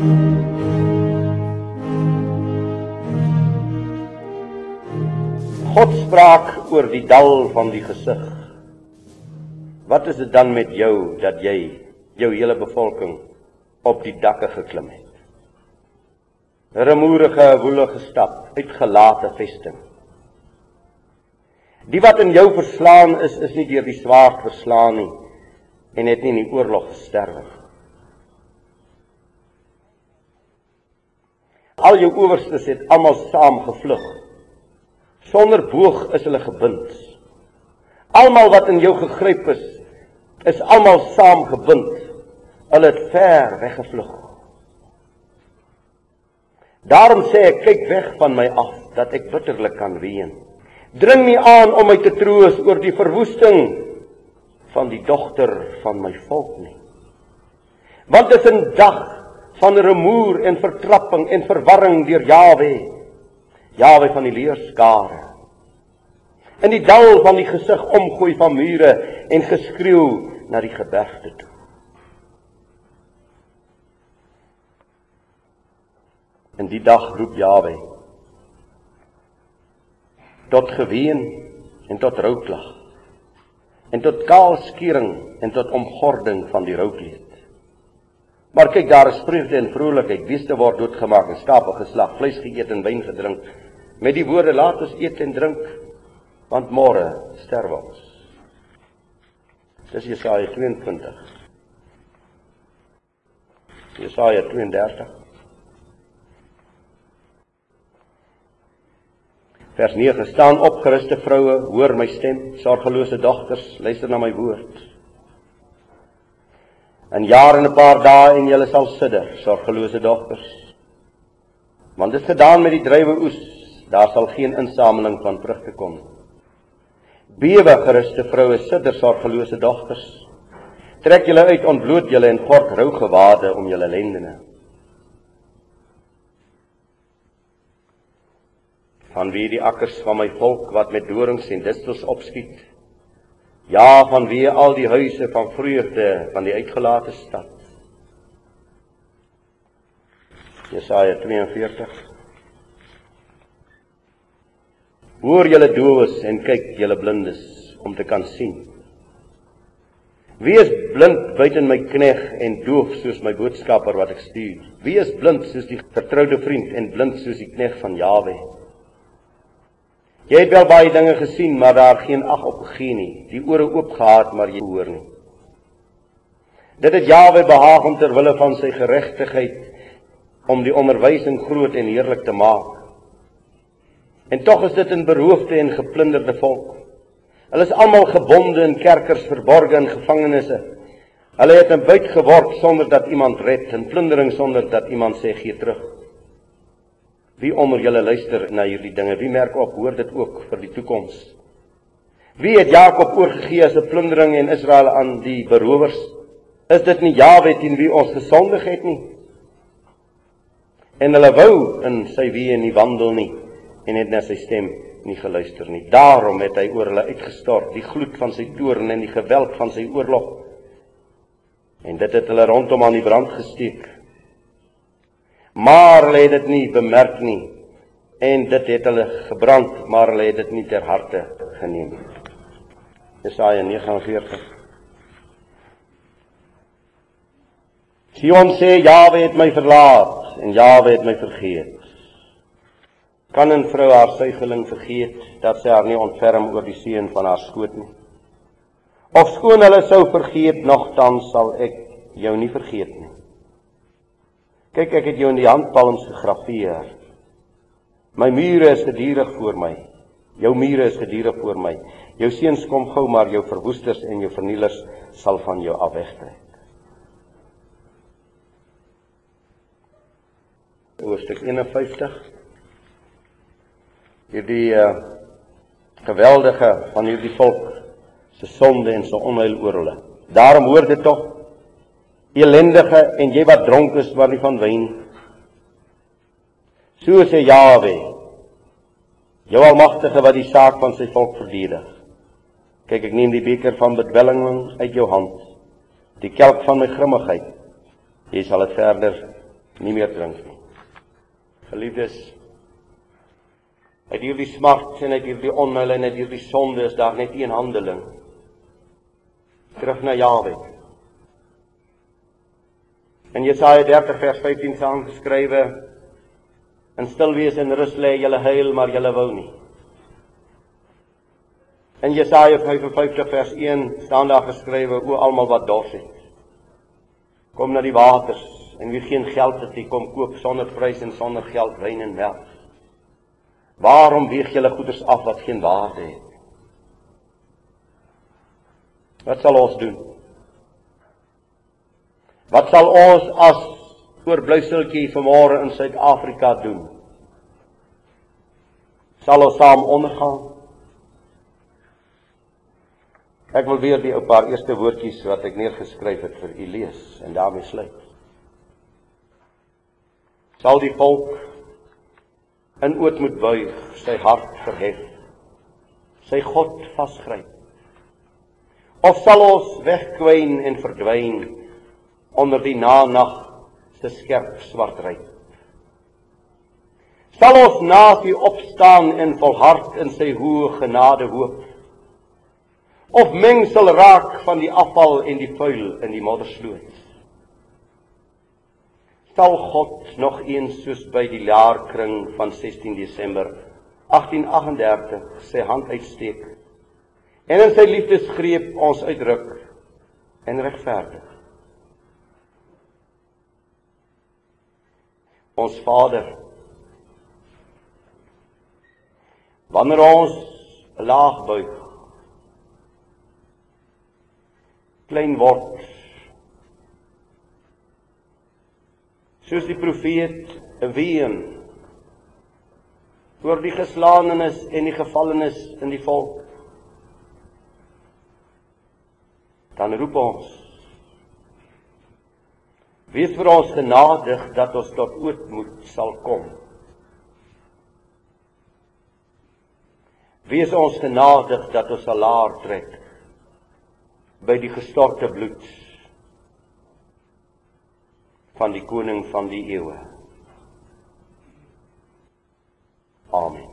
God spraak oor die dal van die gesig. Wat is dit dan met jou dat jy jou hele bevolking op die dakke geklim het? Remoerige, woelige stap, uitgelate vesting. Die wat in jou verslaan is, is nie deur die swaard verslaan nie en het nie in die oorlog gesterwe nie. Al jou owerstes het almal saam gevlug. Sonder boog is hulle gebind. Almal wat in jou gegryp is, is almal saam gebind. Hulle het ver weggevlug. Daarom sê ek kyk weg van my af dat ek bitterlik kan ween. Dring nie aan om my te troos oor die verwoesting van die dogter van my volk nie. Want dit is 'n dag van rumoer en vertrapping en verwarring deur Jawe. Jawe van die leerskare. In die dal van die gesig omgooi van mure en geskreeu na die gebergte toe. In die dag roep Jawe tot geween en tot rouklag en tot kaalskering en tot omgording van die roukleed. Maar kyk daar is vreugde en vrolikheid, beeste word doodgemaak en skape geslag, vleis geëet en wyn gedrink. Met die woorde laat ons eet en drink want môre sterwe ons. Dis Jesaja 22. Jesaja 32. Vers 9 staan opgeruste vroue, hoor my stem, sorgelose dogters, luister na my woord. 'n jaar en 'n paar dae en julle sal sidder, sorgelose dogters. Want dit gedaan met die drywe oes, daar sal geen insameling van vrugte kom. Bewe geruste vroue, sidder sorgelose dogters. Trek julle uit, ontbloot julle en kort rou gewade om julle lendene. Van wie die akkers van my volk wat met dorings en distels opskiet, Ja, van wie al die huise van vreugde van die uitgelate stad. Jesaja 42. Hoor julle dowes en kyk julle blindes om te kan sien. Wie is blind buiten my knegg en doof soos my boodskapper wat ek stuur? Wie is blind soos die vertroude vriend en blind soos die knegg van Jawe? Jy het wel baie dinge gesien, maar daar geen ag op gegee nie. Die ore oop gehad, maar jy hoor nie. Dit het Jawe behaag om ter wille van sy geregtigheid om die onderwysing groot en heerlik te maak. En tog is dit 'n beroofde en geplunderde volk. Hulle is almal gebonde in kerkers, verborge in gevangenisse. Hulle het in buit geword sonder dat iemand red, in plundering sonder dat iemand sê gee terug. Wie onder julle luister na hierdie dinge? Wie merk op hoor dit ook vir die toekoms? Wie het Jakob oorgegee as 'n plundering en Israel aan die berowers? Is dit nie Jawe teen wie ons gesondig het nie? En hulle wou in sy weë nie wandel nie en het na sy stem nie geluister nie. Daarom het hy oor hulle uitgestort, die gloed van sy toorn en die geweld van sy oorlog. En dit het hulle rondom aan die brand gesteek maar hulle het dit nie bemerk nie. En dit het hulle gebrand maar hulle het dit nie ter harte geneem Jesaja 49 Sion sê Jawe het my verlaat en Jawe het my vergeet. Kan 'n vrou haar suigeling vergeet dat sy haar nie ontferm oor die seun van haar skoot nie? Of skoon hulle sou vergeet nogtans sal ek jou nie vergeet nie Kyk, ek het jou in die handpalms gegraveer. My mure is gedurig voor my. Jou mure is gedurig voor my. Jou seuns kom gou, maar jou verwoesters en jou vernielers sal van jou af wegtrek. Hoofstuk 51. Hierdie uh, geweldige van hierdie volk se sonde en se onheil oor hulle. Daarom hoor dit tog elendige en jy wat dronk is maar nie van wyn. So sê Jawe, jou almagtige wat die saak van sy volk verdedig. Kyk ek neem die beker van bedwelling uit jou hand, die kelk van my grimmigheid. Jy sal dit verder nie meer drink nie. Geliefdes, Uit hierdie smart en uit hierdie onheil en uit hierdie sonde is daar net een handeling. Terug na Jahwe. In Jesaja 30 vers 15 staan geskrywe: In stil wees en rus lê julle heil, maar julle wou nie. In Jesaja 55 vers 1 staan daar geskrywe: O almal wat dors het, kom na die waters en wie geen geld het nie, kom koop sonder prys en sonder geld wyn en melk. Waarom weeg julle goederes af wat geen waarde het? Wat sal ons doen? Wat sal ons as oorblyfseltjie vanmôre in Suid-Afrika doen? Sal ons saam ondergaan? Ek wil weer die ou paar eerste woordjies wat ek neergeskryf het vir u lees en daarmee sluit. Sal die volk in ootmoed buig, sy hart verhef, sy God vasgryp. Of sal ons wegkwyn en verdwyn onder die nanag se skerp swart ry? Sal ons nasie opstaan en volhard in sy hoë genade hoop? Of mengsel raak van die afval en die vuil in die moddersloot? sal God nog eens soos by die jaarkring van 16 Desember 1838 sy hand uitsteek en in sy liefdesgreep ons uitdruk en regverdig. Ons Vader. Wanneer ons laag buig klein word soos die profeet ween oor die geslaanenes en die gevallenes in die volk dan roep ons wees vir ons genadig dat ons tot ootmoed sal kom wees ons genadig dat ons sal laar trek by die gestorte bloed van die koning van die eeue. Amen.